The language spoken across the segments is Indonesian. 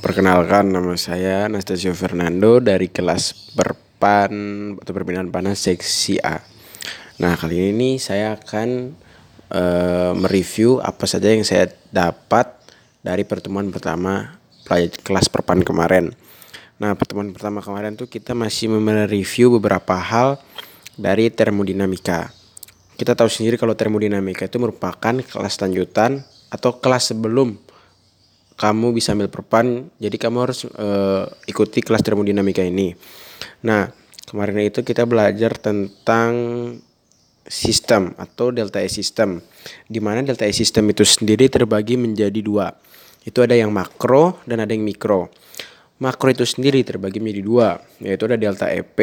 Perkenalkan nama saya Anastasio Fernando dari kelas Perpan atau Perpindahan Panas seksi A. Nah, kali ini saya akan uh, mereview apa saja yang saya dapat dari pertemuan pertama kelas Perpan kemarin. Nah, pertemuan pertama kemarin tuh kita masih mereview beberapa hal dari termodinamika. Kita tahu sendiri kalau termodinamika itu merupakan kelas lanjutan atau kelas sebelum kamu bisa ambil perpan jadi kamu harus uh, ikuti kelas termodinamika ini. Nah kemarin itu kita belajar tentang sistem atau delta E sistem di mana delta E sistem itu sendiri terbagi menjadi dua. Itu ada yang makro dan ada yang mikro. Makro itu sendiri terbagi menjadi dua yaitu ada delta EP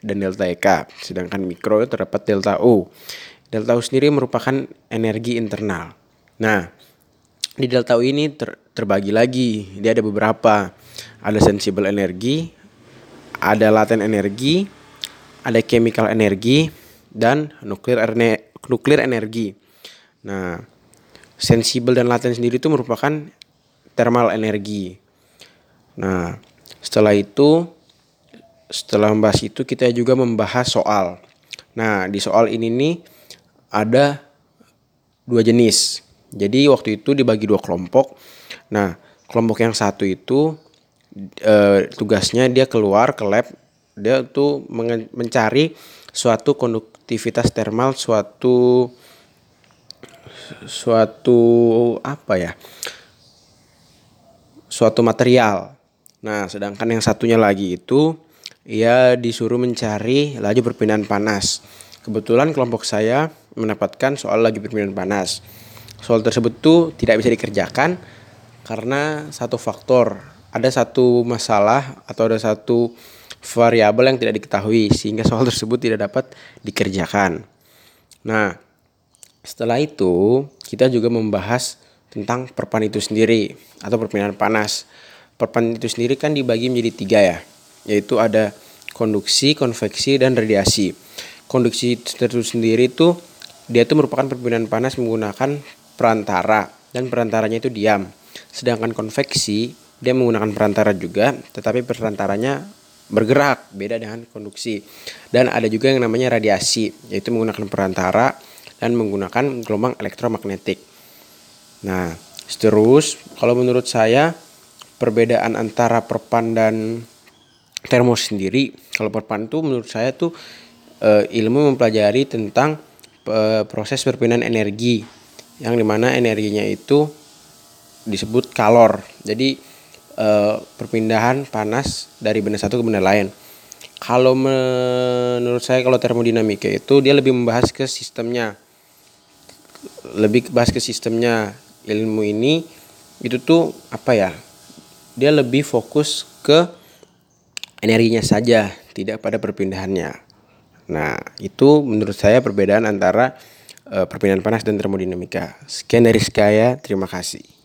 dan delta EK sedangkan mikro terdapat delta U. Delta U sendiri merupakan energi internal. Nah di delta U ini ter terbagi lagi. Dia ada beberapa. Ada sensible energi, ada laten energi, ada chemical energi, dan nuklir nuklir energi. Nah, sensible dan laten sendiri itu merupakan thermal energi. Nah, setelah itu setelah membahas itu kita juga membahas soal. Nah, di soal ini nih ada dua jenis. Jadi waktu itu dibagi dua kelompok. Nah, kelompok yang satu itu e, tugasnya dia keluar ke lab, dia tuh mencari suatu konduktivitas termal, suatu suatu apa ya? suatu material. Nah, sedangkan yang satunya lagi itu ia disuruh mencari laju perpindahan panas. Kebetulan kelompok saya mendapatkan soal laju perpindahan panas. Soal tersebut tuh tidak bisa dikerjakan karena satu faktor ada satu masalah atau ada satu variabel yang tidak diketahui sehingga soal tersebut tidak dapat dikerjakan. Nah, setelah itu kita juga membahas tentang perpan itu sendiri atau perpindahan panas. Perpan itu sendiri kan dibagi menjadi tiga ya, yaitu ada konduksi, konveksi, dan radiasi. Konduksi itu sendiri itu dia itu merupakan perpindahan panas menggunakan perantara dan perantaranya itu diam. Sedangkan konveksi dia menggunakan perantara juga, tetapi perantaranya bergerak, beda dengan konduksi. Dan ada juga yang namanya radiasi, yaitu menggunakan perantara dan menggunakan gelombang elektromagnetik. Nah, terus kalau menurut saya perbedaan antara perpan dan termos sendiri, kalau perpan itu menurut saya tuh e, ilmu mempelajari tentang e, proses perpindahan energi yang di mana energinya itu disebut kalor. Jadi e, perpindahan panas dari benda satu ke benda lain. Kalau menurut saya kalau termodinamika itu dia lebih membahas ke sistemnya. Lebih bahas ke sistemnya. Ilmu ini itu tuh apa ya? Dia lebih fokus ke energinya saja, tidak pada perpindahannya. Nah, itu menurut saya perbedaan antara uh, perpindahan panas dan termodinamika. Sekian dari saya, terima kasih.